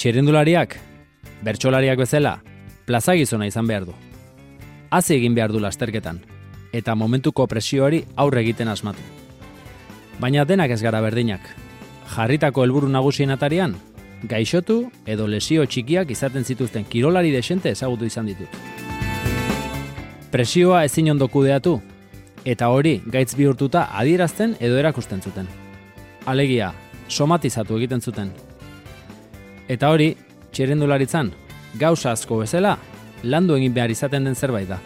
Txirindulariak, bertsolariak bezala, plaza gizona izan behar du. Hazi egin behar du lasterketan, eta momentuko presioari aurre egiten asmatu. Baina denak ez gara berdinak. Jarritako helburu nagusien atarian, gaixotu edo lesio txikiak izaten zituzten kirolari desente ezagutu izan ditut. Presioa ezin ondo kudeatu, eta hori gaitz bihurtuta adierazten edo erakusten zuten. Alegia, somatizatu egiten zuten. Eta hori, txerendularitzan, gauza asko bezala, landu egin behar izaten den zerbait da.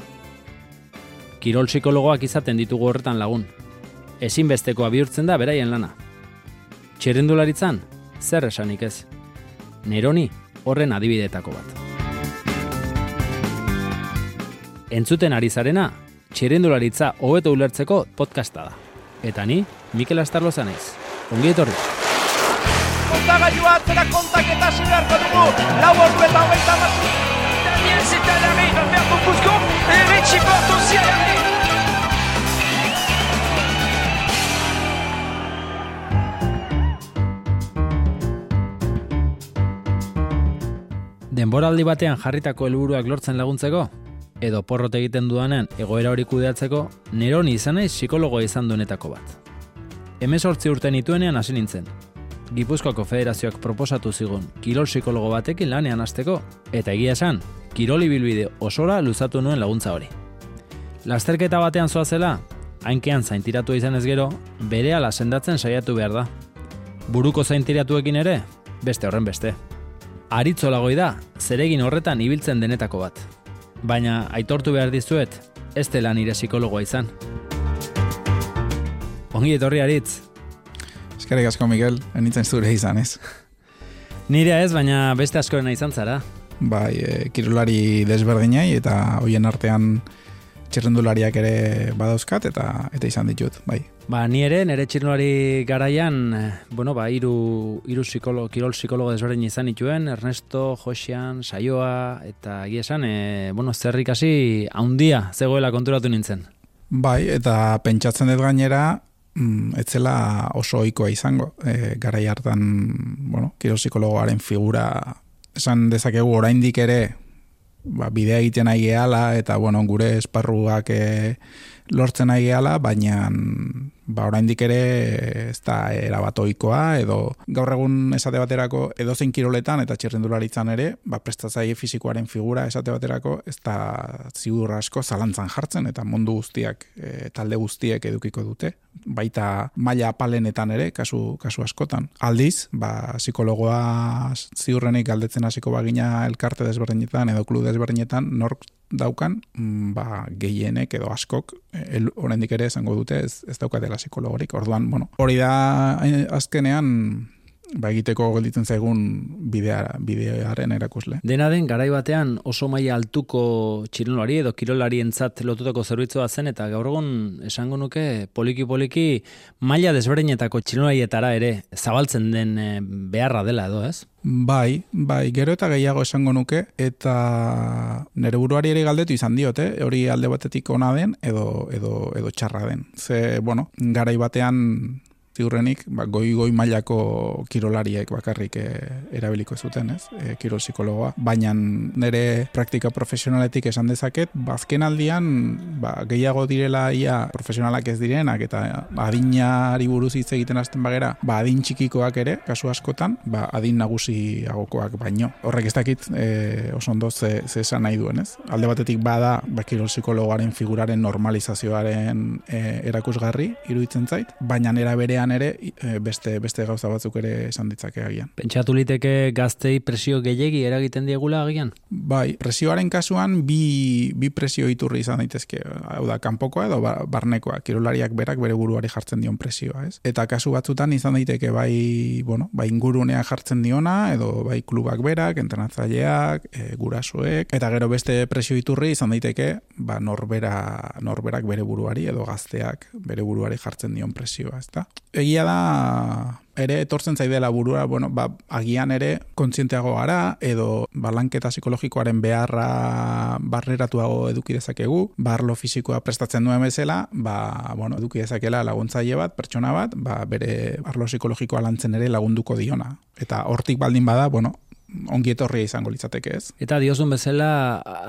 Kirol psikologoak izaten ditugu horretan lagun. Ezinbestekoa bihurtzen da beraien lana. Txerendularitzan, zer esanik ez. Neroni horren adibidetako bat. Entzuten ari zarena, txerendularitza hobeto ulertzeko podcasta da. Eta ni, Mikel Astarlo zanez. Ongi etorri. Kontagailua atzera kontaketa hasi beharko dugu. Lau ordu eta hogeita mazu. Daniel, c'est à l'arrêt, il va faire beaucoup de comptes. Et Richie porte aussi à l'arrêt. Denboraldi batean jarritako helburuak lortzen laguntzeko, edo porrot egiten dudanean egoera hori kudeatzeko, neroni izan naiz psikologoa izan duenetako bat. Hemezortzi urte nituenean hasi nintzen. Gipuzkoako federazioak proposatu zigun kirol psikologo batekin lanean hasteko, eta egia esan, kiroli bilbide osora luzatu nuen laguntza hori. Lasterketa batean zoazela, hainkean zaintiratu izan ez gero, bere ala sendatzen saiatu behar da. Buruko zaintiratuekin ere, beste horren beste. Aritzolagoi da, zeregin horretan ibiltzen denetako bat. Baina aitortu behar dizuet, ez dela nire psikologoa izan. Ongi etorri aritz, Eskerrik asko, Miguel, enitzen zure izan, ez? nire ez, baina beste askoena izan zara. Bai, e, kirolari desberdinai eta hoien artean txirrendulariak ere badauzkat eta eta izan ditut, bai. Ba, ni ere, nire txirnolari garaian, eh, bueno, ba, iru, iru psikolo, kirol psikologo desberdin izan nituen, Ernesto, Josian, Saioa, eta egia esan, e, bueno, zerrik hasi haundia zegoela konturatu nintzen. Bai, eta pentsatzen dut gainera, mm, etzela oso ohikoa izango. E, garai hartan, bueno, kirol psikologoaren figura esan dezakegu oraindik ere ba, bidea egiten nahi gehala eta bueno, gure esparruak e, lortzen nahi gehala, baina ba, oraindik ere ez da erabat ohikoa edo gaur egun esate baterako edozein kiroletan eta txirrendularitzan ere, ba, prestatzaile fisikoaren figura esate baterako ez da ziur asko zalantzan jartzen eta mundu guztiak, e, talde guztiek edukiko dute, baita maila apalenetan ere, kasu, kasu askotan. Aldiz, ba, psikologoa ziurrenik galdetzen hasiko bagina elkarte desberdinetan edo klub desberdinetan, nork daukan, mm, ba, gehienek edo askok, el, oraindik ere esango dute ez, ez daukatela psikologorik. Orduan, bueno, hori da eh, azkenean ba, egiteko gelditzen zaigun bidea, bidearen erakusle. Dena den, garai batean oso maila altuko txirolari edo kirolarientzat lotutako zerbitzua zen, eta gaur egun esango nuke poliki-poliki maila desberdinetako txirolarietara ere zabaltzen den eh, beharra dela edo, ez? Bai, bai, gero eta gehiago esango nuke, eta nere buruari ere galdetu izan diote, hori alde batetik ona den, edo, edo, edo txarra den. Ze, bueno, garai batean ziurrenik, ba, goi-goi mailako kirolariek bakarrik e, erabiliko zuten, ez? E, kirol psikologoa. Baina nire praktika profesionaletik esan dezaket, bazken aldian, ba, gehiago direla ia profesionalak ez direnak, eta adinari buruz hitz egiten hasten bagera, ba, adin txikikoak ere, kasu askotan, ba, adin nagusiagokoak baino. Horrek ez dakit e, oso ondo ze, ze esan nahi duen, ez? Alde batetik bada, ba, kirol psikologoaren figuraren normalizazioaren e, erakusgarri, iruditzen zait, baina era berean ere e, beste beste gauza batzuk ere esan ditzake agian. Pentsatu liteke gaztei presio gehiegi eragiten diegula agian? Bai, presioaren kasuan bi, bi presio iturri izan daitezke, hau da, kanpokoa edo ba- barnekoa, kirolariak berak bere buruari jartzen dion presioa, ez? Eta kasu batzutan izan daiteke bai, bueno, bai ingurunea jartzen diona, edo bai klubak berak, entrenatzaileak, e, gurasoek, eta gero beste presio iturri izan daiteke, ba, norbera, norberak bere buruari edo gazteak bere buruari jartzen dion presioa, ezta? Egia da ere etortzen zaidela burua, bueno, ba, agian ere kontzienteago gara edo balanketa psikologikoaren beharra barreratuago eduki dezakegu, barlo fisikoa prestatzen duen bezala, ba, bueno, eduki dezakela laguntzaile bat, pertsona bat, ba, bere barlo psikologikoa lantzen ere lagunduko diona. Eta hortik baldin bada, bueno, ongi etorria izango litzateke ez. Eta diozun bezala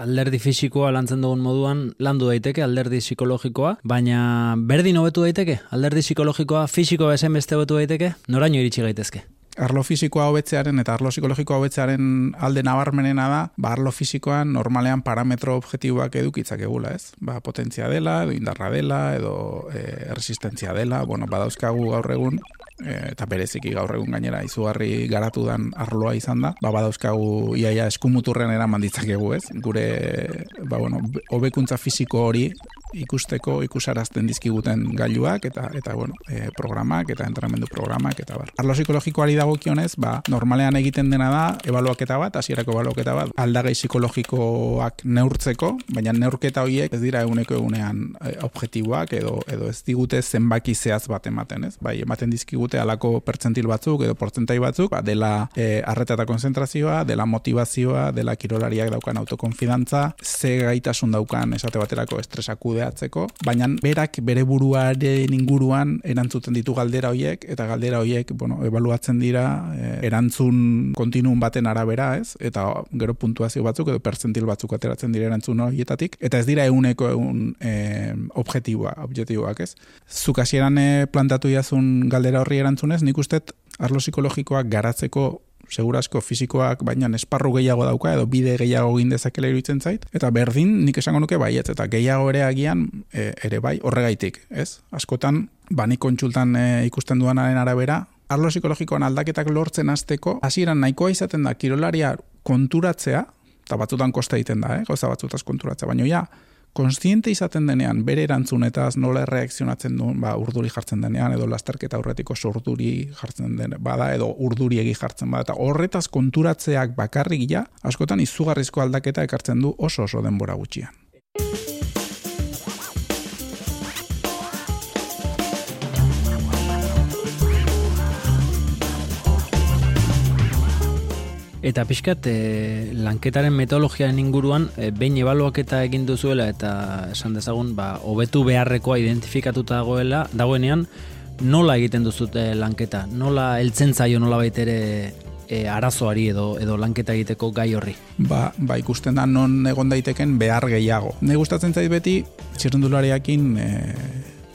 alderdi fisikoa lantzen dugun moduan landu daiteke alderdi psikologikoa, baina berdin hobetu daiteke alderdi psikologikoa fisikoa bezen beste hobetu daiteke, noraino iritsi gaitezke? arlo fisikoa hobetzearen eta arlo psikologikoa hobetzearen alde nabarmenena da, ba arlo fisikoan normalean parametro objektiboak edukitzak egula, ez? Ba, potentzia dela, edo indarra dela, edo e, resistentzia dela, bueno, badauzkagu gaur egun, eta bereziki gaur egun gainera izugarri garatu dan arloa izan da, ba, badauzkagu iaia eskumuturren eraman ditzakegu, ez? Gure, ba, bueno, hobekuntza fisiko hori ikusteko ikusarazten dizkiguten gailuak eta eta bueno, e, programak eta entrenamendu programak eta bar. Arlo psikologikoari dagokionez, ba, normalean egiten dena da ebaluaketa bat, hasierako ebaluaketa bat, aldagai psikologikoak neurtzeko, baina neurketa horiek ez dira eguneko egunean e, objektiboak edo edo ez digute zenbaki zehaz bat ematen, ez? Bai, ematen dizkigute alako pertzentil batzuk edo portzentai batzuk, ba, dela e, arreta eta konzentrazioa, dela motivazioa, dela kirolariak daukan autokonfidantza, ze gaitasun daukan esate baterako estresakude kudeatzeko, baina berak bere buruaren inguruan erantzuten ditu galdera hoiek eta galdera hoiek, bueno, ebaluatzen dira e, erantzun kontinuum baten arabera, ez? Eta gero puntuazio batzuk edo percentil batzuk ateratzen dira erantzun horietatik eta ez dira eguneko egun e, objektiboa, objektiboak, ez? Zuk hasieran e, plantatu jazun galdera horri erantzunez, nik ustet arlo psikologikoak garatzeko segurasko fisikoak baina esparru gehiago dauka edo bide gehiago egin dezakela iruditzen zait eta berdin nik esango nuke baiet eta gehiago ere agian e, ere bai horregaitik, ez? Askotan bani kontsultan e, ikusten duanaren arabera arlo psikologikoan aldaketak lortzen hasteko hasieran nahikoa izaten da kirolaria konturatzea eta batzutan kosta egiten da, eh? Gauza batzutaz konturatzea, baina ja, konstiente izaten denean bere erantzunetaz nola erreakzionatzen duen ba, urduri jartzen denean edo lasterketa aurretiko sorduri jartzen den bada edo urduri egi jartzen bada eta horretaz konturatzeak bakarrik ja askotan izugarrizko aldaketa ekartzen du oso oso denbora gutxian. Eta pixkat, e, lanketaren metodologiaren inguruan, e, behin ebaluaketa egin duzuela eta esan dezagun, ba, hobetu beharrekoa identifikatuta dagoela, dagoenean, nola egiten duzute lanketa? Nola heltzen zaio nola baitere e, arazoari edo edo lanketa egiteko gai horri? Ba, ba ikusten da non egon daiteken behar gehiago. Ne gustatzen zait beti, txirrendulariakin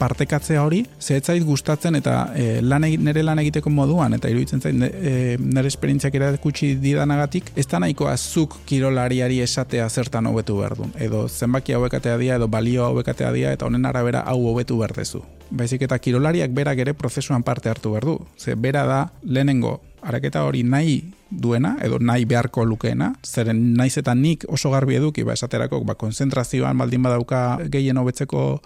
partekatzea hori, zehetzait gustatzen eta e, lan nire lan egiteko moduan, eta iruditzen zait e, nire esperientziak erakutsi didanagatik, ez da nahiko azuk kirolariari esatea zertan hobetu behar du. Edo zenbaki hauekatea dia, edo balio hauekatea dia, eta honen arabera hau hobetu behar dezu. Baizik eta kirolariak berak ere prozesuan parte hartu behar du. Ze bera da lehenengo araketa hori nahi duena, edo nahi beharko lukeena, zeren naiz eta nik oso garbi eduki, ba, esaterako, ba, konzentrazioan baldin badauka gehien hobetzeko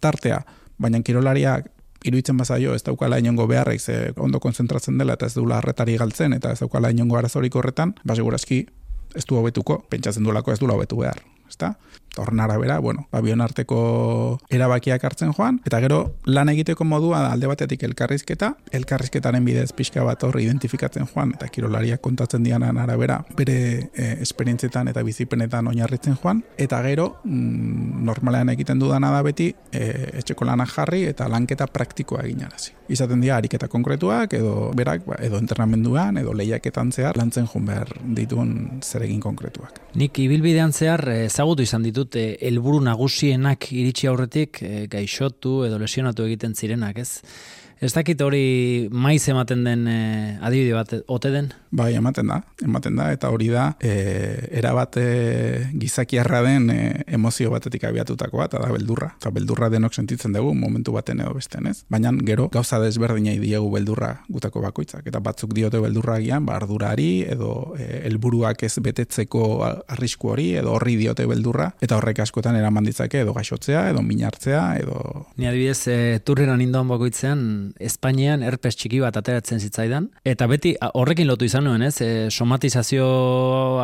tartea, baina kirolariak iruditzen bazaio ez daukala inongo beharrik ze ondo konzentratzen dela eta ez duela harretari galtzen eta ez daukala inongo arazorik horretan, ba segurazki ez du hobetuko, pentsatzen duelako ez duela hobetu behar, ezta? Horren arabera, bueno, abion arteko erabakiak hartzen joan, eta gero lan egiteko modua da alde batetik elkarrizketa, elkarrizketaren bidez pixka bat horri identifikatzen joan, eta kirolariak kontatzen dianan arabera, bere e, esperientzietan eta bizipenetan oinarritzen joan, eta gero mm, normalean egiten dudana da beti e, etxeko lanak jarri eta lanketa praktikoa egin arazi. Izaten dira ariketa konkretuak, edo berak, ba, edo entrenamenduan, edo lehiaketan zehar, lantzen joan behar dituen zeregin konkretuak. Nik ibilbidean zehar ezagutu izan ditut eh, helburu nagusienak iritsi aurretik e, gaixotu edo lesionatu egiten zirenak, ez? Ez dakit hori maiz ematen den e, adibide bat ote den? Bai, ematen da, ematen da, eta hori da, e, erabat e, gizakiarra den e, emozio batetik abiatutakoa, eta da beldurra. Eta beldurra denok sentitzen dugu, momentu baten edo bestean, ez? Baina gero, gauza desberdinai diegu beldurra gutako bakoitzak. Eta batzuk diote beldurra gian, ba, ardurari, edo helburuak ez betetzeko arrisku hori, edo horri diote beldurra, eta horrek askotan eraman ditzake, edo gaixotzea, edo minartzea, edo... Ni adibidez, e, turreran indoan bakoitzean, Espainian herpes txiki bat ateratzen zitzaidan eta beti horrekin lotu izan nuen, ez? E, somatizazio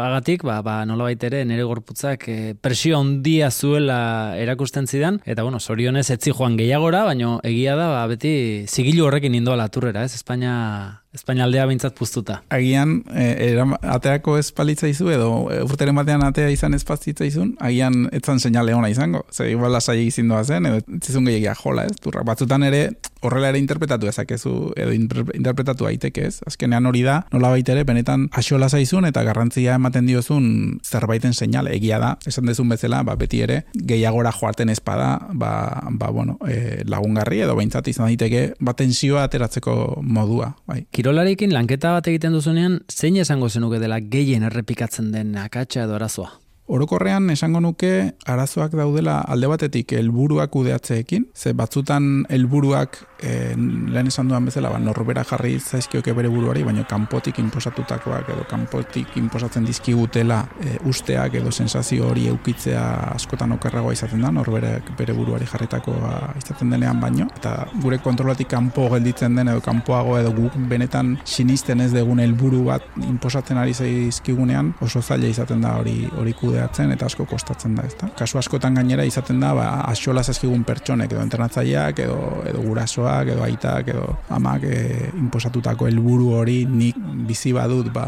agatik, ba ba nolabait ere nere gorputzak e, presio handia zuela erakusten zidan eta bueno, sorionez etzi joan gehiagora, baino egia da ba, beti zigilu horrekin indoa laturrera, ez? Espainia Espainia aldea bintzat puztuta. Agian, e, ateako ez palitza izu, edo e, urteren batean atea izan ez pazitza izun, agian etzan seinale ona izango. Zer, igual lasai egizin doa zen, edo zizun gehiagia jola, ez? Turra, batzutan ere, horrela ere interpretatu ezakezu edo interpretatu daiteke ez. Azkenean hori da, nola ere, benetan asola zaizun eta garrantzia ematen diozun zerbaiten seinale egia da, esan dezun bezala, ba, beti ere, gehiagora joaten espada, ba, ba bueno, e, lagungarri edo behintzat izan daiteke, ba, tensioa ateratzeko modua. Bai. Kirolarekin lanketa bat egiten duzunean, zein esango zenuke dela gehien errepikatzen den akatsa edo arazoa? Orokorrean esango nuke arazoak daudela alde batetik helburuak kudeatzeekin, ze batzutan helburuak e, lehen esan duan bezala, ba, norbera jarri zaizkioke bere buruari, baina kanpotik inposatutakoak edo kanpotik inposatzen dizkigutela e, usteak edo sensazio hori eukitzea askotan okerragoa izaten da, norberak bere buruari jarritakoa izaten denean baino, eta gure kontrolatik kanpo gelditzen den edo kanpoago edo guk benetan sinisten ez degun helburu bat inposatzen ari zaizkigunean, oso zaila izaten da hori hori kudeatzen eta asko kostatzen da, ezta? Kasu askotan gainera izaten da, ba, asola zazkigun pertsonek edo internatzaileak edo, edo gurasoak edo aitak edo amak e, inposatutako helburu hori nik bizi badut ba,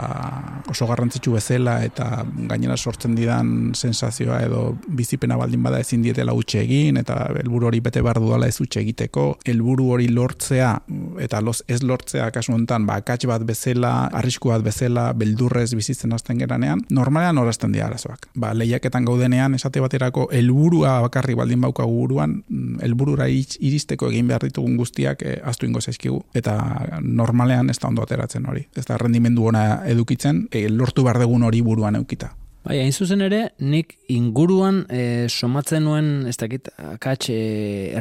oso garrantzitsu bezala eta gainera sortzen didan sensazioa edo bizipena baldin bada ezin dietela utxe egin eta helburu hori bete behar dudala ez utxe egiteko helburu hori lortzea eta los ez lortzea kasu honetan ba, akats bat bezala, arrisku bat bezala beldurrez bizitzen hasten geranean normalean horazten dira arazoak ba, lehiaketan gaudenean esate baterako helburua bakarri baldin bauka buruan, mm, helburura iristeko egin behar ditugun guztiak e, astu ingo zaizkigu. Eta normalean ez da ondo ateratzen hori. Ez da rendimendu ona edukitzen, e, lortu behar dugun hori buruan eukita. Bai, hain zuzen ere, nik inguruan e, somatzen nuen, ez dakit, akatx e,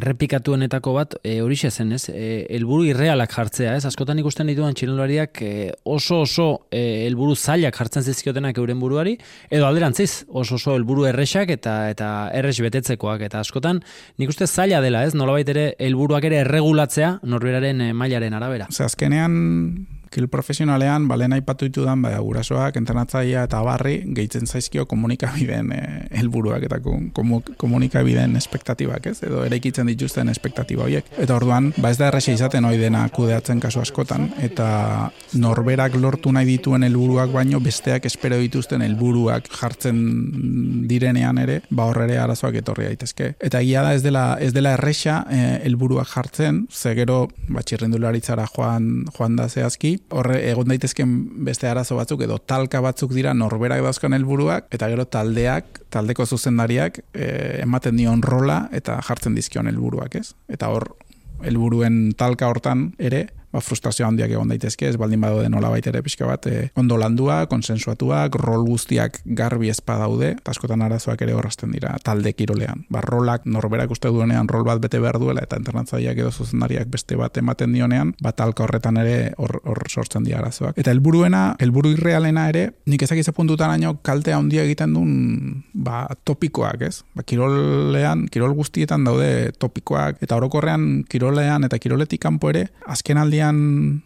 errepikatuenetako bat, e, hori zen, ez? E, elburu irrealak jartzea, ez? Askotan ikusten dituan txinolariak e, oso oso e, elburu zailak jartzen zizkiotenak euren buruari, edo alderantziz, oso oso elburu erresak eta eta erres betetzekoak, eta askotan nik uste zaila dela, ez? Nolabait ere, elburuak ere erregulatzea norberaren mailaren arabera. Ze azkenean, kil profesionalean, balen aipatu ditu dan, bada, gurasoak, entrenatzaia eta barri, gehitzen zaizkio komunikabideen e, helburuak eta komunikabideen espektatibak, ez? Edo eraikitzen dituzten espektatiba horiek. Eta orduan, ba ez da errexea izaten hori dena kudeatzen kasu askotan, eta norberak lortu nahi dituen helburuak baino, besteak espero dituzten helburuak jartzen direnean ere, ba horre arazoak etorri daitezke. Eta egia da ez dela, ez dela errexa eh, helburuak jartzen, ze gero, ba, txirrendularitzara joan, joan da zehazki, horre egon daitezken beste arazo batzuk edo talka batzuk dira norberak dauzkan helburuak eta gero taldeak, taldeko zuzendariak e, ematen dion rola eta jartzen dizkion helburuak, ez? Eta hor helburuen talka hortan ere ba, frustrazio handiak egon daitezke, ez baldin badaude nola baita ere pixka bat, e, ondo landua, konsensuatuak, rol guztiak garbi ezpa daude, eta askotan arazoak ere horrazten dira, talde kirolean. Ba, rolak norberak uste duenean rol bat bete behar duela, eta internatzaileak edo zuzendariak beste bat ematen dionean, bat talka horretan ere hor, hor sortzen dira arazoak. Eta helburuena, helburu irrealena ere, nik ezak puntutan aino kaltea handia egiten duen ba, topikoak, ez? Ba, kirolean, kirol guztietan daude topikoak, eta orokorrean kirolean eta kiroletik kanpo ere, azken aldian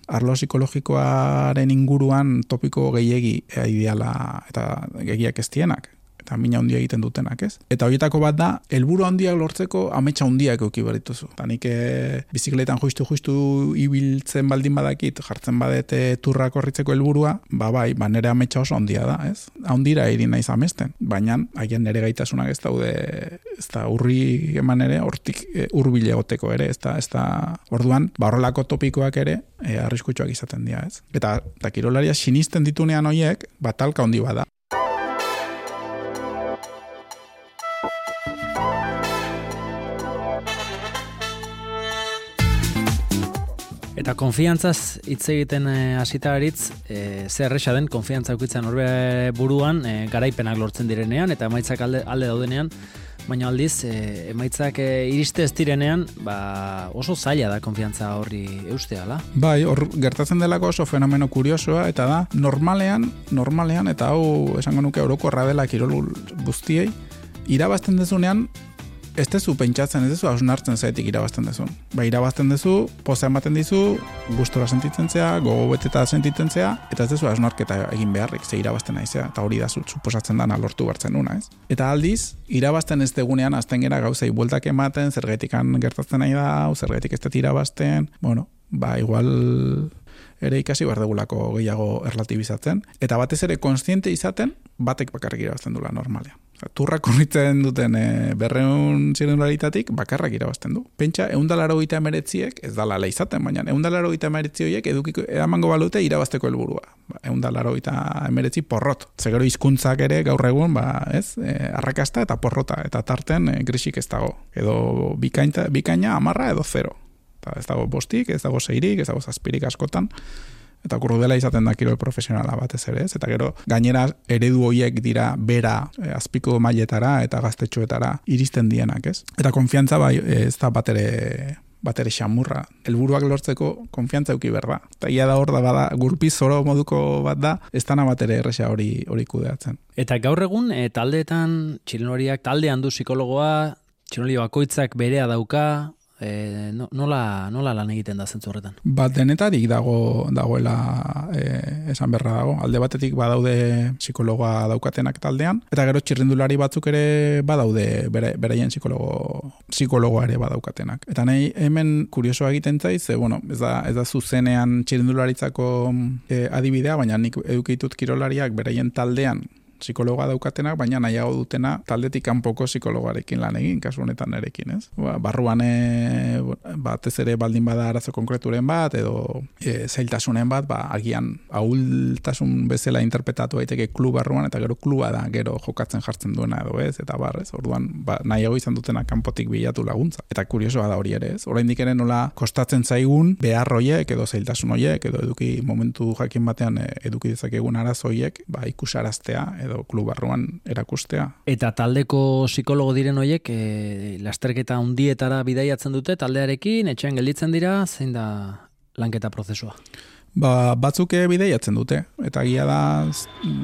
arlo psikologikoaren inguruan topiko gehiegi ideala eta gehiak ez eta mina handia egiten dutenak, ez? Eta horietako bat da, helburu handiak lortzeko ametsa handiak euki berituzu. Eta nik e, bizikletan justu justu ibiltzen baldin badakit, jartzen badete turrak horritzeko helburua, ba bai, ba nere ametsa oso handia da, ez? Handira iri naiz amesten, baina haien nere gaitasunak ez daude, ez da urri eman ere, hortik e, urbile egoteko ere, ez da, ez da, orduan, ba horrelako topikoak ere, e, arriskutsuak izaten dira, ez? Eta, eta kirolaria sinisten ditunean hoiek, batalka handi bada. Eta konfiantzaz hitz egiten eh, hasita e, e, zer erresa den konfiantza ukitzen horbe buruan e, garaipenak lortzen direnean eta emaitzak alde, alde daudenean, baina aldiz e, emaitzak e, iriste ez direnean ba, oso zaila da konfiantza horri eusteala. Bai, hor gertatzen delako oso fenomeno kuriosoa eta da normalean, normalean eta hau esango nuke orokorra dela kirol guztiei, irabazten dezunean ez dezu pentsatzen, ez dezu hausnartzen zaetik irabazten dezun. Ba, irabazten dezu, poza ematen dizu, gustora sentitzen zea, gogo beteta sentitzen zea, eta ez dezu hausnarketa egin beharrik, ze irabazten naizea, eta hori da suposatzen dana lortu bartzen una, ez? Eta aldiz, irabazten ez degunean, azten gera gauzei bueltak ematen, zergetikan gertatzen nahi da, zergetik ez irabazten, bueno, ba, igual ere ikasi behar degulako gehiago erlatibizatzen, eta batez ere konstiente izaten, batek bakarrik irabazten dula normalean. Turra korritzen duten e, berreun txirendularitatik bakarrak irabazten du. Pentsa, eundalaro gita emeretziek, ez dala izaten, baina eundalaro gita emeretzi horiek edukiko edamango balute irabazteko helburua. Ba, eundalaro gita emeretzi porrot. Zegero hizkuntzak ere gaur egun, ba, ez, e, arrakasta eta porrota, eta tarten e, grisik ez dago. Edo bikaina, bikaina amarra edo zero. Eta ez dago bostik, ez dago zeirik, ez dago zazpirik askotan eta dela izaten da kirol profesionala batez ere, ez? Eta gero gainera eredu hoiek dira bera e, azpiko mailetara eta gaztetxoetara iristen dienak, ez? Eta konfiantza bai ez da batere batere xamurra. Helburuak lortzeko konfiantza euki berda. Eta ia da hor da bada, gurpi zoro moduko bat da, ez dana batere erresa hori hori kudeatzen. Eta gaur egun, e, taldeetan, txilonoriak taldean du psikologoa, txilonori bakoitzak berea dauka, e, nola, nola lan egiten da zentzu horretan? Bat denetarik dago dagoela e, esan berra dago. Alde batetik badaude psikologoa daukatenak taldean, eta gero txirrindulari batzuk ere badaude bere, beraien psikologo, psikologoa ere badaukatenak. Eta nahi hemen kuriosoa egiten zaiz, ze, bueno, ez da, ez da zuzenean txirrindularitzako e, adibidea, baina nik edukitut kirolariak beraien taldean psikologa daukatenak, baina nahiago dutena taldetik kanpoko psikologarekin lan egin, kasu honetan erekin, ez? Ba, barruan e, batez ere baldin bada arazo konkreturen bat, edo e, zailtasunen bat, ba, agian ahultasun bezala interpretatu daiteke klub barruan, eta gero kluba da, gero jokatzen jartzen duena edo ez, eta barrez, orduan ba, nahiago izan dutena kanpotik bilatu laguntza. Eta kuriosoa da hori ere, ez? Oraindik ere nola kostatzen zaigun behar hoiek edo zailtasun hoiek edo eduki momentu jakin batean e, eduki dezakegun arazoiek, ba ikusaraztea edo klub barruan erakustea. Eta taldeko psikologo diren hoiek e, lasterketa hundietara bidaiatzen dute taldearekin, etxean gelditzen dira, zein da lanketa prozesua? Ba, batzuk bideiatzen dute, eta agia da,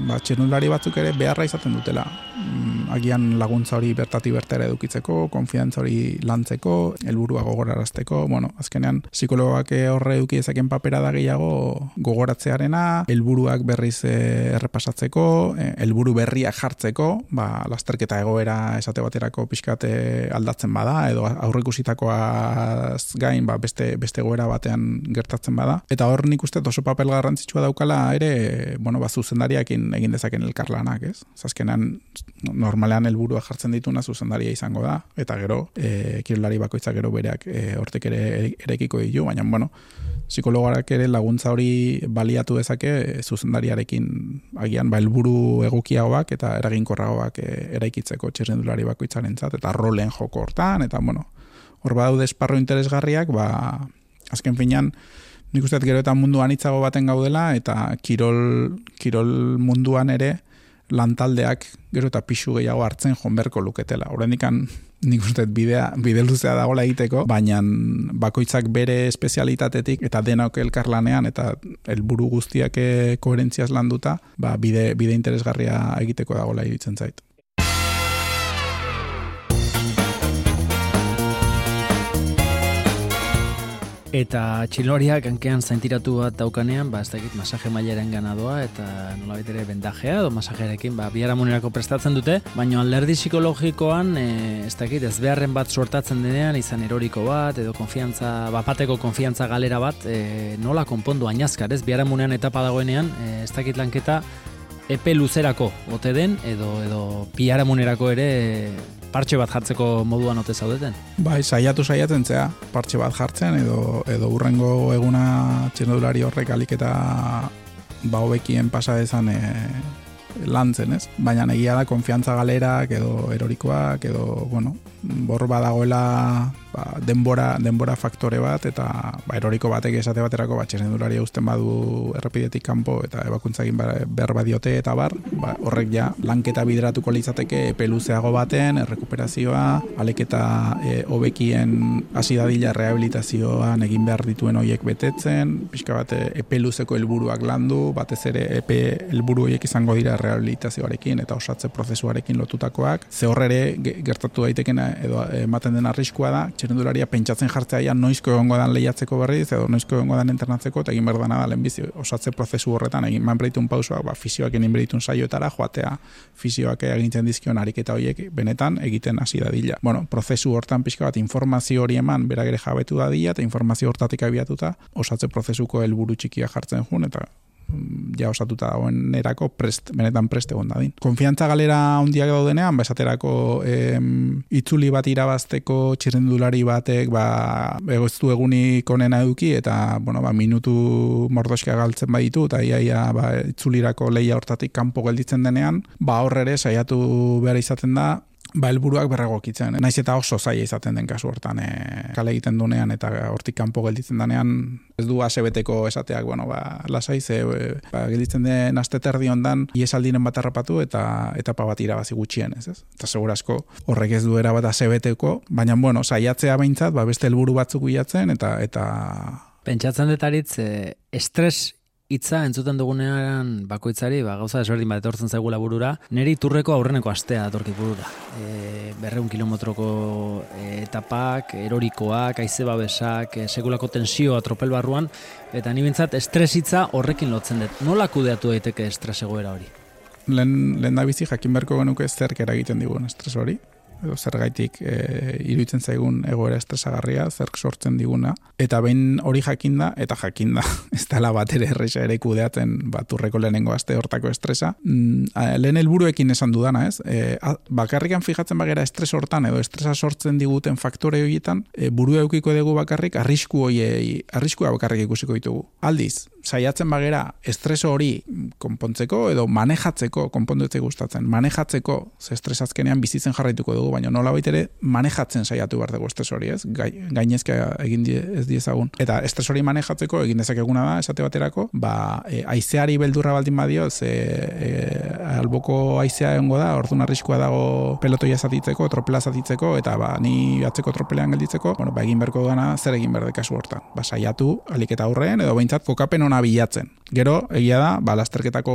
ba, txernulari batzuk ere beharra izaten dutela. Mm, agian laguntza hori bertati bertera edukitzeko, konfiantza hori lantzeko, helburua gogorarazteko, bueno, azkenean, psikologoak horre eduki ezaken papera da gehiago gogoratzearena, helburuak berriz eh, errepasatzeko, eh, helburu berriak jartzeko, ba, lasterketa egoera esate baterako pixkate aldatzen bada, edo aurrekusitakoa gain, ba, beste, beste goera batean gertatzen bada. Eta hor nik uste oso papel garrantzitsua daukala ere, bueno, ba, zuzendariakin egin dezaken elkarlanak, ez? Zazkenan, normalean helburua jartzen dituna zuzendaria izango da, eta gero, e, kirolari bakoitzak gero bereak e, hortek ere erekiko ditu, baina, bueno, psikologarak ere laguntza hori baliatu dezake zuzendariarekin agian ba helburu egokiagoak eta eraginkorragoak e, eraikitzeko txirrendulari bakoitzaren zat, eta rolen joko hortan, eta bueno, hor badaude esparro interesgarriak, ba, azken finean, nik uste gero eta munduan itzago baten gaudela, eta kirol, kirol munduan ere lantaldeak gero eta pixu gehiago hartzen jonberko luketela. Horren nik uste bidea, bide luzea dagoela egiteko, baina bakoitzak bere espezialitatetik eta denok elkarlanean eta helburu guztiak koherentziaz landuta, ba, bide, bide interesgarria egiteko dagoela iritzen zait. Eta txiloriak hankean zaintiratu bat daukanean, ba, ez dakit masaje mailaren ganadoa, eta nola ere bendajea, edo masajerekin, ba, biharamunerako prestatzen dute, baina alderdi psikologikoan, e, ez dakit, ez beharren bat sortatzen denean, izan eroriko bat, edo konfiantza, bapateko konfiantza galera bat, e, nola konpondu ainazkar, ez? Biharamunean etapa dagoenean, e, ez dakit lanketa, epe luzerako, ote den, edo, edo biharamunerako ere, partxe bat jartzeko moduan ote zaudeten? Bai, saiatu saiatzen zea, partxe bat jartzen edo edo urrengo eguna txendulari horrek alik eta ba hobekien pasa dezan e, lantzen, ez? Baina egia da konfiantza galerak edo erorikoak edo, bueno, bor badagoela ba, denbora, denbora faktore bat eta ba, eroriko batek esate baterako ba, txesendularia usten badu errepidetik kanpo eta ebakuntzagin behar badiote eta bar, ba, horrek ja lanketa bideratuko litzateke peluzeago baten, errekuperazioa, aleketa e, hobekien hasi dadila rehabilitazioan egin behar dituen hoiek betetzen, pixka bat epeluzeko helburuak landu, batez ere epe helburu horiek izango dira rehabilitazioarekin eta osatze prozesuarekin lotutakoak, ze horre gertatu daitekena edo ematen den arriskua da, txirendularia pentsatzen jartzea noizko egongo dan lehiatzeko berriz, edo noizko egongo dan internatzeko, eta egin behar dana da lehenbizi osatze prozesu horretan, egin man bereitun pausuak, ba, fisioak egin bereitun saioetara, joatea fisioak egintzen dizkion ariketa horiek benetan egiten hasi dadila. Bueno, prozesu hortan pixka bat informazio hori eman beragere jabetu dadila, eta informazio hortatik abiatuta osatze prozesuko helburu txikia jartzen jun, eta ja osatuta dagoen erako prest, benetan prest egon dadin. Konfiantza galera handiak daudenean, ba, esaterako em, itzuli bat irabazteko txirrendulari batek, ba, egoztu egunik onena eduki, eta, bueno, ba, minutu mordoska galtzen baditu, eta iaia, ba, itzulirako leia hortatik kanpo gelditzen denean, ba, horre saiatu behar izaten da, ba, elburuak berregokitzen. Naiz eta oso zaila izaten den kasu hortan e, kale egiten dunean eta hortik kanpo gelditzen denean ez du asebeteko esateak, bueno, ba, lasai ze e, ba, gelditzen den aste terdi ondan iesaldiren bat harrapatu eta etapa bat irabazi gutxien, ez ez? Eta segurazko horrek ez du era bat asebeteko, baina bueno, saiatzea behintzat, ba, beste helburu batzuk bilatzen eta eta Pentsatzen detaritz, e, estres hitza entzuten dugunean bakoitzari, ba, gauza desberdin bat etortzen zaigula burura, neri turreko aurreneko astea datorki burura. E, berreun kilometroko e, etapak, erorikoak, aize babesak, e, sekulako tensioa tropel barruan, eta ni bintzat estres hitza horrekin lotzen dut. Nola kudeatu daiteke estres egoera hori? Lehen, lehen da bizi jakin berko genuke zerk eragiten digun estres hori edo zergaitik e, iruditzen zaigun egoera estresagarria, zerk sortzen diguna, eta behin hori jakinda, eta jakinda, ez dela bat ere erresa ere kudeatzen baturreko lehenengo aste hortako estresa. Mm, lehen helburuekin esan dudana, ez? E, bakarrikan fijatzen bagera estres hortan, edo estresa sortzen diguten faktore horietan, e, buru eukiko dugu bakarrik, arrisku hoiei, arriskua bakarrik ikusiko ditugu. Aldiz, saiatzen bagera estres hori konpontzeko edo manejatzeko, konponduetze gustatzen, manejatzeko, ze estresazkenean bizitzen jarraituko dugu, baina nola ere manejatzen saiatu behar dugu estres hori, ez? gainezke egin die, ez diezagun. Eta estres hori manejatzeko egin dezakeguna da, esate baterako, ba, e, aizeari beldurra baldin badio, ze e, alboko aizea egongo da, orduan arriskua dago pelotoia zatitzeko, tropela zatitzeko, eta ba, ni atzeko tropelean gelditzeko, bueno, ba, egin berko dana, zer egin berde kasu hortan. Ba, saiatu, aliketa aurrean, edo behintzat, kokapen ona bilatzen. Gero, egia da, ba, lasterketako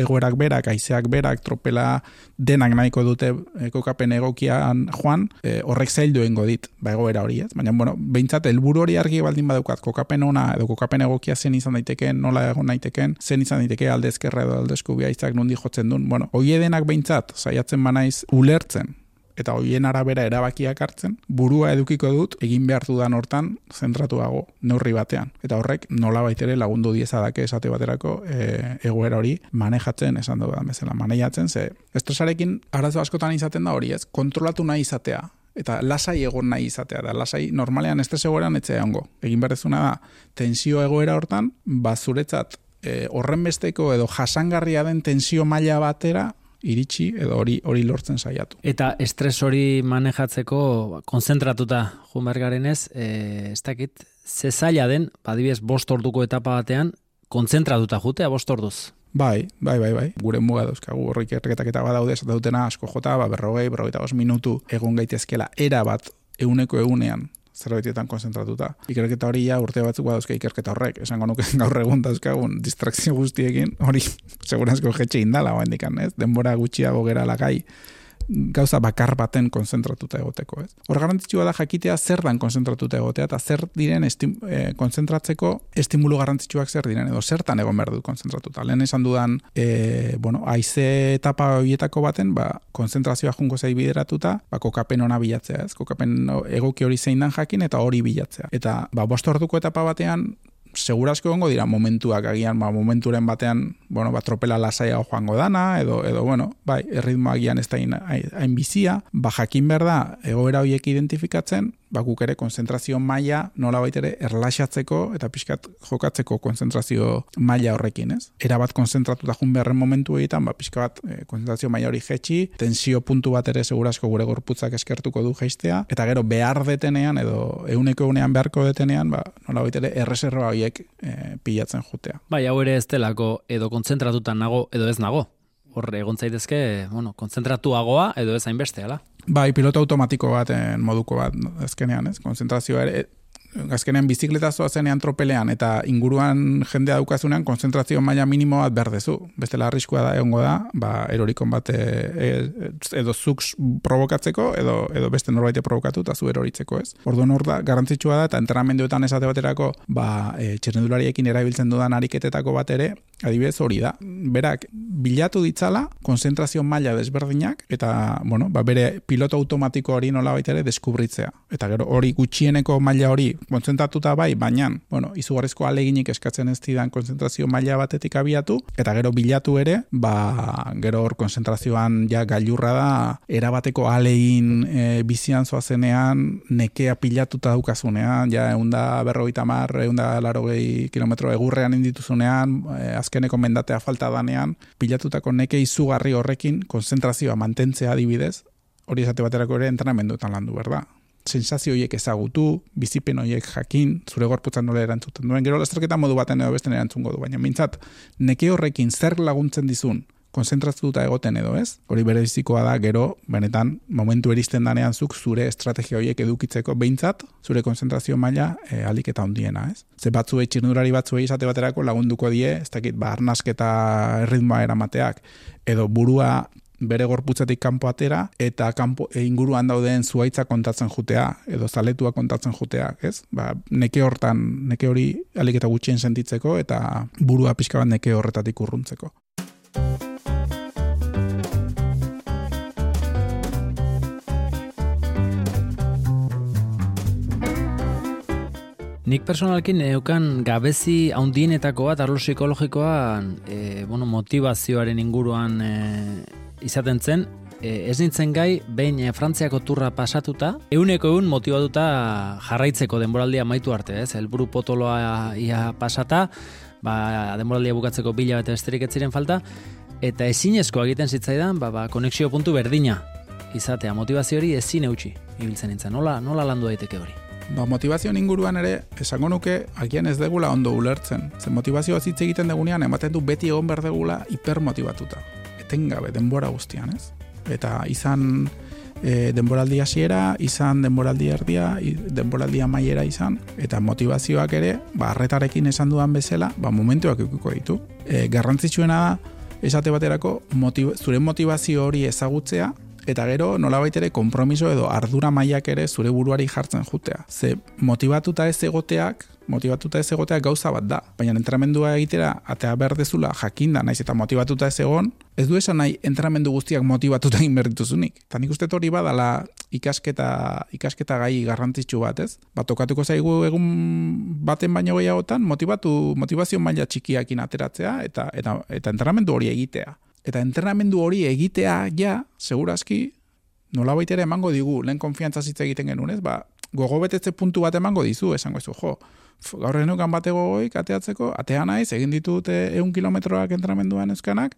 egoerak berak, aizeak berak, tropela denak nahiko dute e, kokapen egokian joan, e, horrek zaildu egingo dit, ba, egoera hori ez. Baina, bueno, behintzat, helburu hori argi baldin badaukat, kokapen ona, edo kokapen egokia zen izan daiteken, nola egon daiteken, zen izan daiteke aldezkerra edo aldezku biaitzak nundi jotzen duen. Bueno, hoi edenak behintzat, saiatzen banaiz ulertzen, eta hoien arabera erabakiak hartzen, burua edukiko dut egin behar dudan hortan zentratuago neurri batean. Eta horrek nola baitere lagundu diezadake esate baterako e, egoera hori manejatzen esan dugu da bezala. Maneiatzen, ze estresarekin arazo askotan izaten da hori ez, kontrolatu nahi izatea, eta lasai egon nahi izatea da. Lasai normalean estres egoeran etzea ongo. Egin berrezuna da, tensio egoera hortan, bazuretzat e, horren besteko edo jasangarria den tensio maila batera iritsi edo hori hori lortzen saiatu. Eta estres hori manejatzeko konzentratuta jumergaren ez, e, ez dakit, ze zaila den, badibiez bost orduko etapa batean, konzentratuta jutea bost orduz. Bai, bai, bai, bai. Gure muga dauzkagu horrik erreketak eta badaude, esat dutena asko jota, ba, berrogei, berrogei minutu egon gaitezkela era bat euneko egunean zerbaitetan konzentratuta. Ikerketa hori ja urte batzuk badauzke ikerketa horrek, esango nuke gaur egun dauzkagun distrakzio guztiekin, hori segurazko jetxe indala, ez? denbora gutxiago gera lagai, gauza bakar baten konzentratuta egoteko, ez? Hor garrantzitsua da jakitea zer dan konzentratuta egotea eta zer diren estim, e, konzentratzeko estimulu garrantzitsuak zer diren edo zertan egon behar dut konzentratuta. Lehen esan dudan, e, bueno, aize etapa horietako baten, ba, konzentrazioa jungo zei bideratuta, ba, kokapen ona bilatzea, ez? Kokapen egoki hori zein dan jakin eta hori bilatzea. Eta, ba, bost orduko etapa batean, segurazko gongo dira momentuak agian, ba, momenturen batean, bueno, ba, tropela lasaia joango dana, edo, edo bueno, bai, erritmo agian ez da hain bizia, ba, jakin behar da, egoera horiek identifikatzen, ba, guk ere konzentrazio maila nola baitere erlaxatzeko eta pixkat jokatzeko konzentrazio maila horrekin, ez? Era bat konzentratuta jun beharren momentu egiten, ba, pixka bat e, konzentrazio maila hori jetxi, tensio puntu bat ere segurazko gure gorputzak eskertuko du jeistea, eta gero behar detenean edo euneko egunean beharko detenean, ba, nola baitere erreserba horiek e, pilatzen jutea. Bai, hau ere ez delako edo kontzentratutan nago edo ez nago. Horre egon zaitezke, bueno, konzentratuagoa edo ez hainbeste, ala? Bai, piloto automatiko baten moduko bat, ezkenean, ez? Konzentrazioa ere, azkenean bizikleta zoazenean tropelean eta inguruan jendea daukazunean konzentrazio maila minimo bat berdezu. Bestela arriskua da egongo da, ba, erorikon bat e, e, edo zuk provokatzeko edo, edo beste norbaite provokatu eta zu eroritzeko ez. Orduan hor da, garrantzitsua da eta entrenamenduetan esate baterako ba, e, erabiltzen dudan ariketetako bat ere adibidez hori da. Berak bilatu ditzala konzentrazio maila desberdinak eta bueno, ba, bere piloto automatiko hori nola ere deskubritzea. Eta gero hori gutxieneko maila hori kontzentratuta bai, baina bueno, izugarrizko aleginik eskatzen ez didan konzentrazio maila batetik abiatu eta gero bilatu ere, ba, gero hor konzentrazioan ja gailurra da erabateko alegin e, bizian zoazenean nekea pilatuta daukazunean, ja eunda berrogeita mar, eunda laro gehi kilometro egurrean indituzunean, e, azkeneko mendatea falta danean, pilatutako neke izugarri horrekin konzentrazioa mantentzea adibidez, hori esate baterako ere entrenamenduetan landu, berda? sensazio horiek ezagutu, bizipen horiek jakin, zure gorputzan nola erantzuten duen, gero lasterketa modu baten edo besten erantzungo du, baina mintzat, neke horrekin zer laguntzen dizun, konzentratuta egoten edo ez, hori bere bizikoa da, gero, benetan, momentu eristen danean zuk zure estrategia horiek edukitzeko behintzat, zure konzentrazio maila e, alik eta hundiena, ez? Ze batzu etxirnurari batzu izate baterako lagunduko die, ez dakit, ba, arnasketa erritmoa eramateak, edo burua bere gorputzatik kanpo atera eta kanpo e, inguruan dauden zuaitza kontatzen jutea edo zaletua kontatzen jutea, ez? Ba, neke hortan, neke hori alik eta gutxien sentitzeko eta burua pixka bat neke horretatik urruntzeko. Nik personalkin eukan gabezi haundienetako bat arlo psikologikoan e, bueno, motivazioaren inguruan e, izaten zen, e, ez nintzen gai, behin e, Frantziako turra pasatuta, euneko eun motivatuta jarraitzeko denboraldia maitu arte, ez? Elburu potoloa ia pasata, ba, denboraldia bukatzeko bila eta besterik etziren falta, eta ezinezko egiten zitzaidan, ba, ba, konexio puntu berdina izatea, motivazio hori ezin eutxi, ibiltzen nintzen, nola, nola landu daiteke hori? Ba, motivazio inguruan ere, esango nuke, agian ez degula ondo ulertzen. Ze motivazioa hitz egiten degunean, ematen du beti egon behar degula hipermotivatuta etengabe denbora guztian, ez? Eta izan e, denboraldi hasiera, izan denboraldi erdia, denboraldi amaiera izan, eta motivazioak ere, ba, arretarekin esan dudan bezala, ba, momentuak eukiko ditu. E, garrantzitsuena da, esate baterako, motiv zure motivazio hori ezagutzea, eta gero nolabait ere konpromiso edo ardura mailak ere zure buruari jartzen jutea. Ze motivatuta ez egoteak, motivatuta ez egoteak gauza bat da. Baina entrenamendua egitera atea berdezula jakinda naiz eta motivatuta ez egon, ez du esan nahi entramendu guztiak motivatuta inberrituzunik. Eta nik uste hori badala ikasketa, ikasketa gai garrantzitsu bat, ez? Ba, tokatuko zaigu egun baten baino gehiagotan motivatu, motivazio maila txikiakin ateratzea eta, eta, eta entrenamendu hori egitea. Eta entrenamendu hori egitea ja, segurazki, nola ere emango digu, lehen konfiantza zitza egiten genuen, ez? Ba, gogo betetze puntu bat emango dizu, esango ez jo, gaur genukan bate gogoik ateatzeko, atea naiz, egin ditut egun kilometroak entrenamenduan euskanak,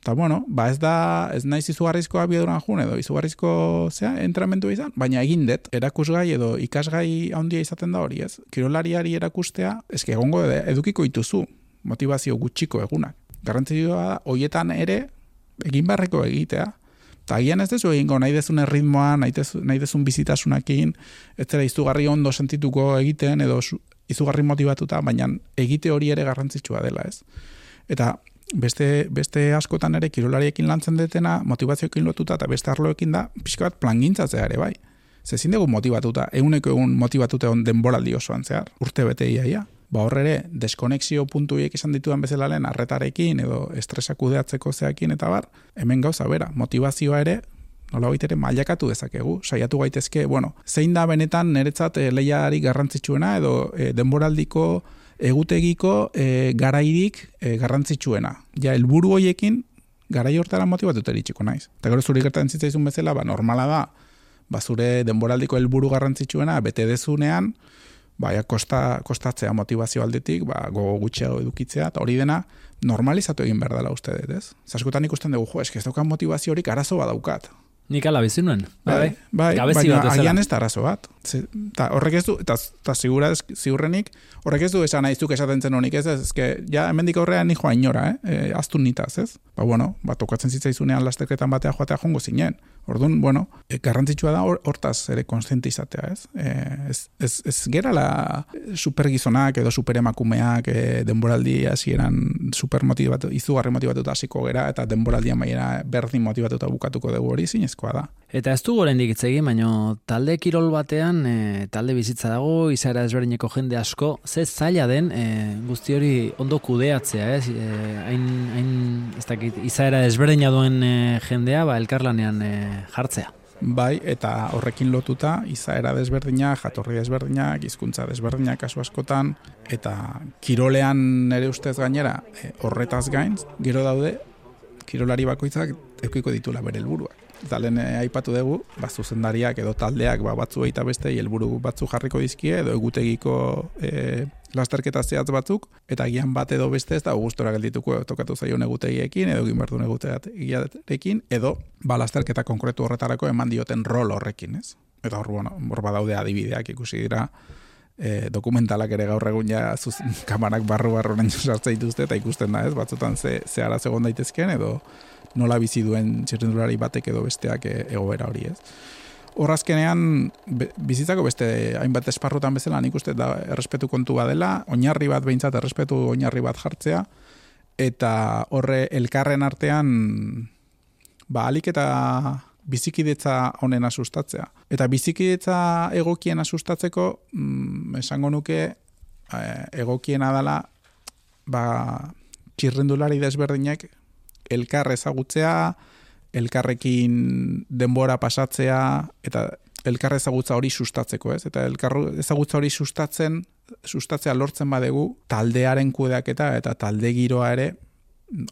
eta bueno, ba ez da, ez naiz izugarrizko abiaduran jun edo izugarrizko zea, entrenamendu izan, baina egin dut, erakusgai edo ikasgai handia izaten da hori, ez? Kirolariari erakustea, ez egongo edukiko ituzu, motivazio gutxiko egunak garrantzioa hoietan ere, egin barreko egitea. Eta agian ez dezu egingo nahi dezun erritmoa, nahi, dezu, nahi dezun bizitasunakin, ez zera izugarri ondo sentituko egiten, edo izugarri motivatuta, baina egite hori ere garrantzitsua dela, ez? Eta beste, beste askotan ere kirolariekin lantzen detena, motivazioekin lotuta, eta beste arloekin da, pixka bat plangintzatzea ere, bai. Zezin dugu motivatuta, eguneko egun motivatuta on denboraldi osoan zehar, urte bete iaia ba hor ere deskonexio puntuiek izan dituan bezala lehen arretarekin edo estresak kudeatzeko zeakin eta bar, hemen gauza bera, motivazioa ere nola ere mailakatu dezakegu, saiatu gaitezke, bueno, zein da benetan niretzat e, lehiari garrantzitsuena edo e, denboraldiko egutegiko e, garairik e, garrantzitsuena. Ja, helburu hoiekin garai hortara motivatu eritxiko naiz. Eta gero zuri gertatzen zitzaizun bezala, ba, normala da, ba, zure denboraldiko helburu garrantzitsuena, bete dezunean, baia kosta, kostatzea motivazio aldetik, ba, gogo gutxeago edukitzea, eta hori dena normalizatu egin behar dela uste dut, ez? Zaskotan ikusten dugu, jo, eski ez daukan motivazio horik arazo badaukat. Nik ala bizi nuen. Bai, bai, bai baina agian ez da arazo bat. Ta, horrek ez du, eta, ziurra ez, ziurrenik, horrek ez du esan aiztuk esaten zen honik, ez? Ez, que, ja, hemendik horrean ni inora, eh? E, aztu nitaz, ez? Ba, bueno, ba, tokatzen zitzaizunean lasterketan batea joatea jongo zinen. Orduan, bueno, e, garrantzitsua da hor- hortaz ere konstiente izatea, ez? E, ez, ez, ez gerala supergizonak edo superemakumeak e, denboraldi hasieran supermotibatu, izugarri motibatuta hasiko gera eta denboraldia maiera berdin motibatuta bukatuko dugu hori zinezkoa da. Eta ez du hitz egin, baino talde kirol batean, e, talde bizitza dago, izaera ezberdineko jende asko, ze zaila den e, guzti hori ondo kudeatzea, ez? Hain, hain, ez dakit, izaera ezberdina duen jendea, ba, elkarlanean jartzea. Bai, eta horrekin lotuta izaera desberdinak, jatorri desberdinak, hizkuntza desberdinak kasu askotan, eta kirolean nere ustez gainera e, horretaz gain, gero daude, kirolari bakoitzak eukiko ditula bere helburuak. Eta lehen eh, aipatu dugu, ba, zuzendariak edo taldeak ba, batzu eta beste helburu batzu jarriko dizkie, edo egutegiko e, lasterketa zehatz batzuk, eta gian bat edo beste ez da gustora geldituko tokatu zaion egutegiekin, edo egin behar duen egutegiarekin, edo ba, lasterketa konkretu horretarako eman dioten rol horrekin, ez? Eta hor, bueno, hor badaude adibideak ikusi dira, e, dokumentalak ere gaur egun ja zuz, kamarak barru barru sartzen dituzte eta ikusten da ez, batzutan ze, ze ara segon daitezkeen edo nola bizi duen txirrendulari batek edo besteak e, egoera hori ez. Horrazkenean, bizitzako beste hainbat esparrutan bezala nik uste da errespetu kontu badela, oinarri bat behintzat errespetu oinarri bat jartzea, eta horre elkarren artean ba alik eta bizikidetza honena sustatzea. Eta bizikidetza egokiena sustatzeko, mm, esango nuke eh, egokiena dela ba, txirrendulari desberdinek elkar ezagutzea, elkarrekin denbora pasatzea, eta elkar ezagutza hori sustatzeko, ez? Eta elkar ezagutza hori sustatzen, sustatzea lortzen badegu, taldearen kudeaketa eta talde giroa ere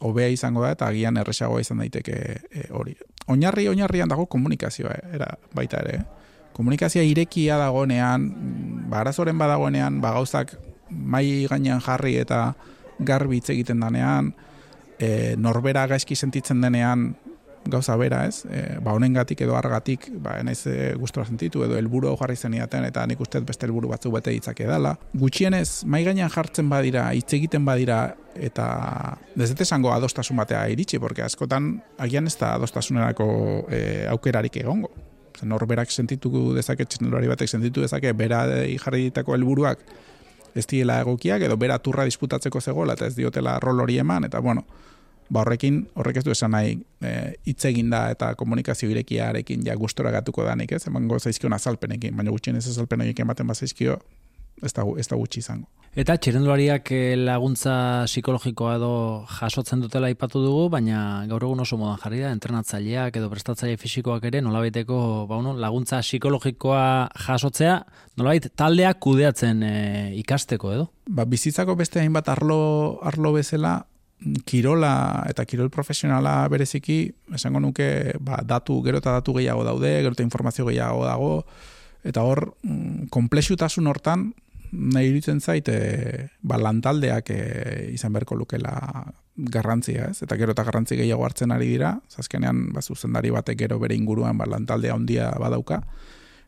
hobea izango da eta agian erresagoa izan daiteke e, hori. Oinarri oinarrian dago komunikazioa era baita ere. eh? Komunikazioa irekia dagoenean, ba arazoren badagoenean, ba gauzak mai gainean jarri eta garbi hitz egiten danean, e, norbera gaizki sentitzen denean gauza bera, ez? E, ba honengatik edo argatik, ba naiz e, gustora sentitu edo helburu jarri zeniaten eta nik uste beste helburu batzuk bete ditzake dela. Gutxienez mai gainean jartzen badira, hitz egiten badira eta ez dut esango adostasun batea iritsi, porque askotan agian ez da adostasunerako e, aukerarik egongo. Norberak sentitu dezake, txendulari batek sentitu dezake, bera jarri ditako helburuak ez diela egokiak, edo bera turra disputatzeko zegoela, eta ez diotela rol hori eman, eta bueno, ba horrekin, horrek ez du esan nahi e, egin da eta komunikazio irekiarekin ja gustora gatuko danik, ez? Emango zaizkion azalpenekin, baina gutxienez azalpenekin ematen bazaizkio, ez da, ez da gutxi izango. Eta txirrendulariak eh, laguntza psikologikoa edo jasotzen dutela aipatu dugu, baina gaur egun oso modan jarri da, entrenatzaileak edo prestatzaile fisikoak ere nolabaiteko ba, uno, laguntza psikologikoa jasotzea, nolabait taldeak kudeatzen eh, ikasteko edo? Ba, bizitzako beste hainbat arlo, arlo bezala, kirola eta kirol profesionala bereziki, esango nuke ba, datu, gero eta datu gehiago daude, gero eta informazio gehiago dago, eta hor, mm, komplexutasun hortan, nahi iruditzen zait, e, ba, lantaldeak e, izan beharko lukela garrantzia, ez? Eta gero eta garrantzi gehiago hartzen ari dira, zazkenean, ba, zuzendari batek gero bere inguruan, ba, lantaldea handia badauka,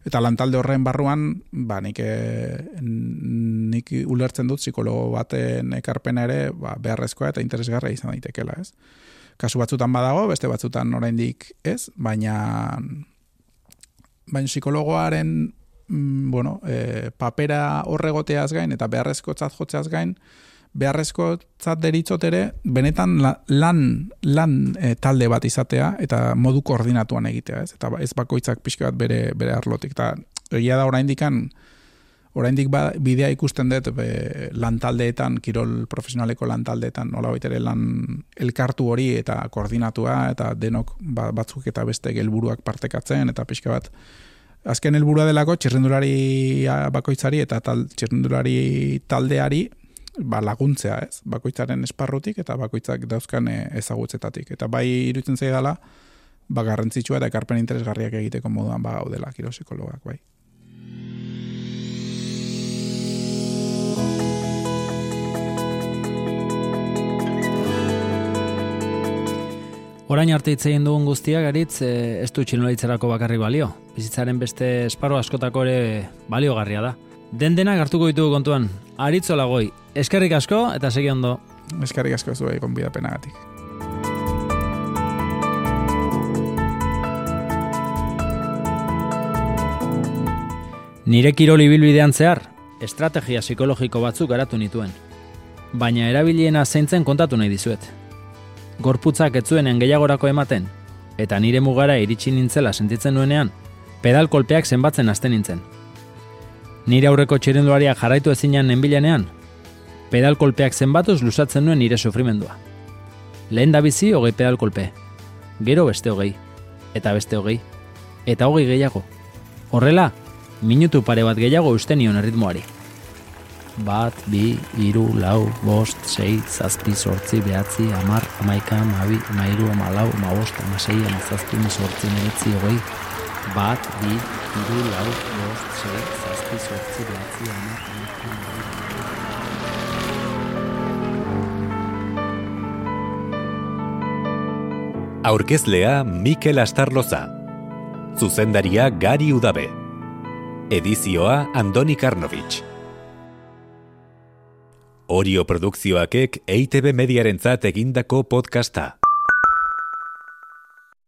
Eta lantalde horren barruan, ba, nik, e, nik ulertzen dut psikologo baten ekarpena ere ba, beharrezkoa eta interesgarra izan daitekela, ez? Kasu batzutan badago, beste batzutan oraindik ez, baina baina psikologoaren mm, bueno, e, papera horregoteaz gain eta beharrezkotzat jotzeaz gain, beharrezkotzat deritzot ere, benetan la, lan, lan e, talde bat izatea eta modu koordinatuan egitea, ez? Eta ba- ez bakoitzak pixka bat bere, bere arlotik. Eta egia da oraindikan oraindik ba, bidea ikusten dut be, lantaldeetan, kirol profesionaleko lantaldeetan, nola ere lan elkartu hori eta koordinatua eta denok ba, batzuk eta beste helburuak partekatzen eta pixka bat azken helburua delako txirrendulari bakoitzari eta tal, txirrendulari taldeari ba, laguntzea, ez? Bakoitzaren esparrutik eta bakoitzak dauzkan e, ezagutzetatik. Eta bai iruditzen zaidala, ba, garrantzitsua eta ekarpen interesgarriak egiteko moduan ba, gaudela kiro psikologak, bai. Orain arte hitz egin dugun guztiak aritz eh, ez du txilnolitzerako bakarrik balio. Bizitzaren beste esparro askotako ere baliogarria da. Den denak hartuko ditugu kontuan. Aritzo lagoi, eskerrik asko eta segi ondo. Eskerrik asko zuei konbidapenagatik. Nire kiroli bilbidean zehar, estrategia psikologiko batzuk garatu nituen. Baina erabiliena zeintzen kontatu nahi dizuet. Gorputzak etzuenen gehiagorako ematen, eta nire mugara iritsi nintzela sentitzen nuenean, pedalkolpeak zenbatzen hasten nintzen. Nire aurreko txirenduariak jarraitu ezinean nenbilenean, pedal kolpeak zenbatuz lusatzen nuen nire sufrimendua. Lehen da bizi hogei pedal kolpe, gero beste hogei, eta beste hogei, eta hogei gehiago. Horrela, minutu pare bat gehiago uste nion erritmoari. Bat, bi, iru, lau, bost, sei, zazpi, sortzi, behatzi, amar, amaika, amabi, amairu, amalau, amabost, amasei, amazazpi, amazortzi, meretzi, hogei. Bat, bi, iru, lau, bost, sei, amaika, amabi, Aurkezlea Mikel Astarloza. Zuzendaria Gari Udabe. Edizioa Andoni Karnovich. Orio produkzioakek EITB mediarentzat egindako podcasta.